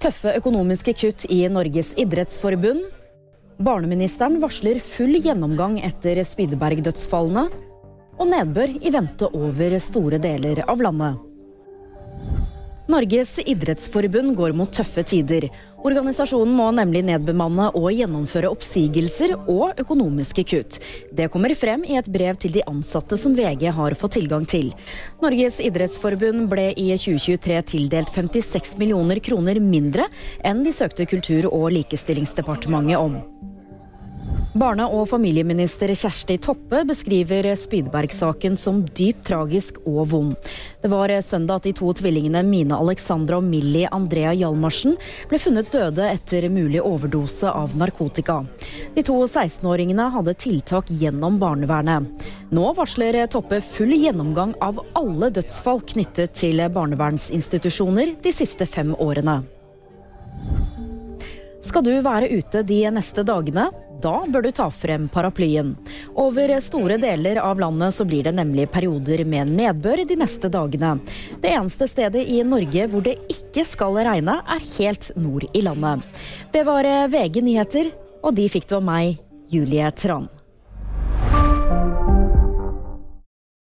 Tøffe økonomiske kutt i Norges idrettsforbund. Barneministeren varsler full gjennomgang etter Spydeberg-dødsfallene. Og nedbør i vente over store deler av landet. Norges idrettsforbund går mot tøffe tider. Organisasjonen må nemlig nedbemanne og gjennomføre oppsigelser og økonomiske kutt. Det kommer frem i et brev til de ansatte som VG har fått tilgang til. Norges idrettsforbund ble i 2023 tildelt 56 millioner kroner mindre enn de søkte Kultur- og likestillingsdepartementet om. Barne- og familieminister Kjersti Toppe beskriver Spydberg-saken som dypt tragisk og vond. Det var søndag at de to tvillingene Mine Alexandra og Millie Andrea Hjalmarsen ble funnet døde etter mulig overdose av narkotika. De to 16-åringene hadde tiltak gjennom barnevernet. Nå varsler Toppe full gjennomgang av alle dødsfall knyttet til barnevernsinstitusjoner de siste fem årene. Skal du være ute de neste dagene? Da bør du ta frem paraplyen. Over store deler av landet så blir det nemlig perioder med nedbør de neste dagene. Det eneste stedet i Norge hvor det ikke skal regne, er helt nord i landet. Det var VG nyheter, og de fikk det av meg, Julie Tran.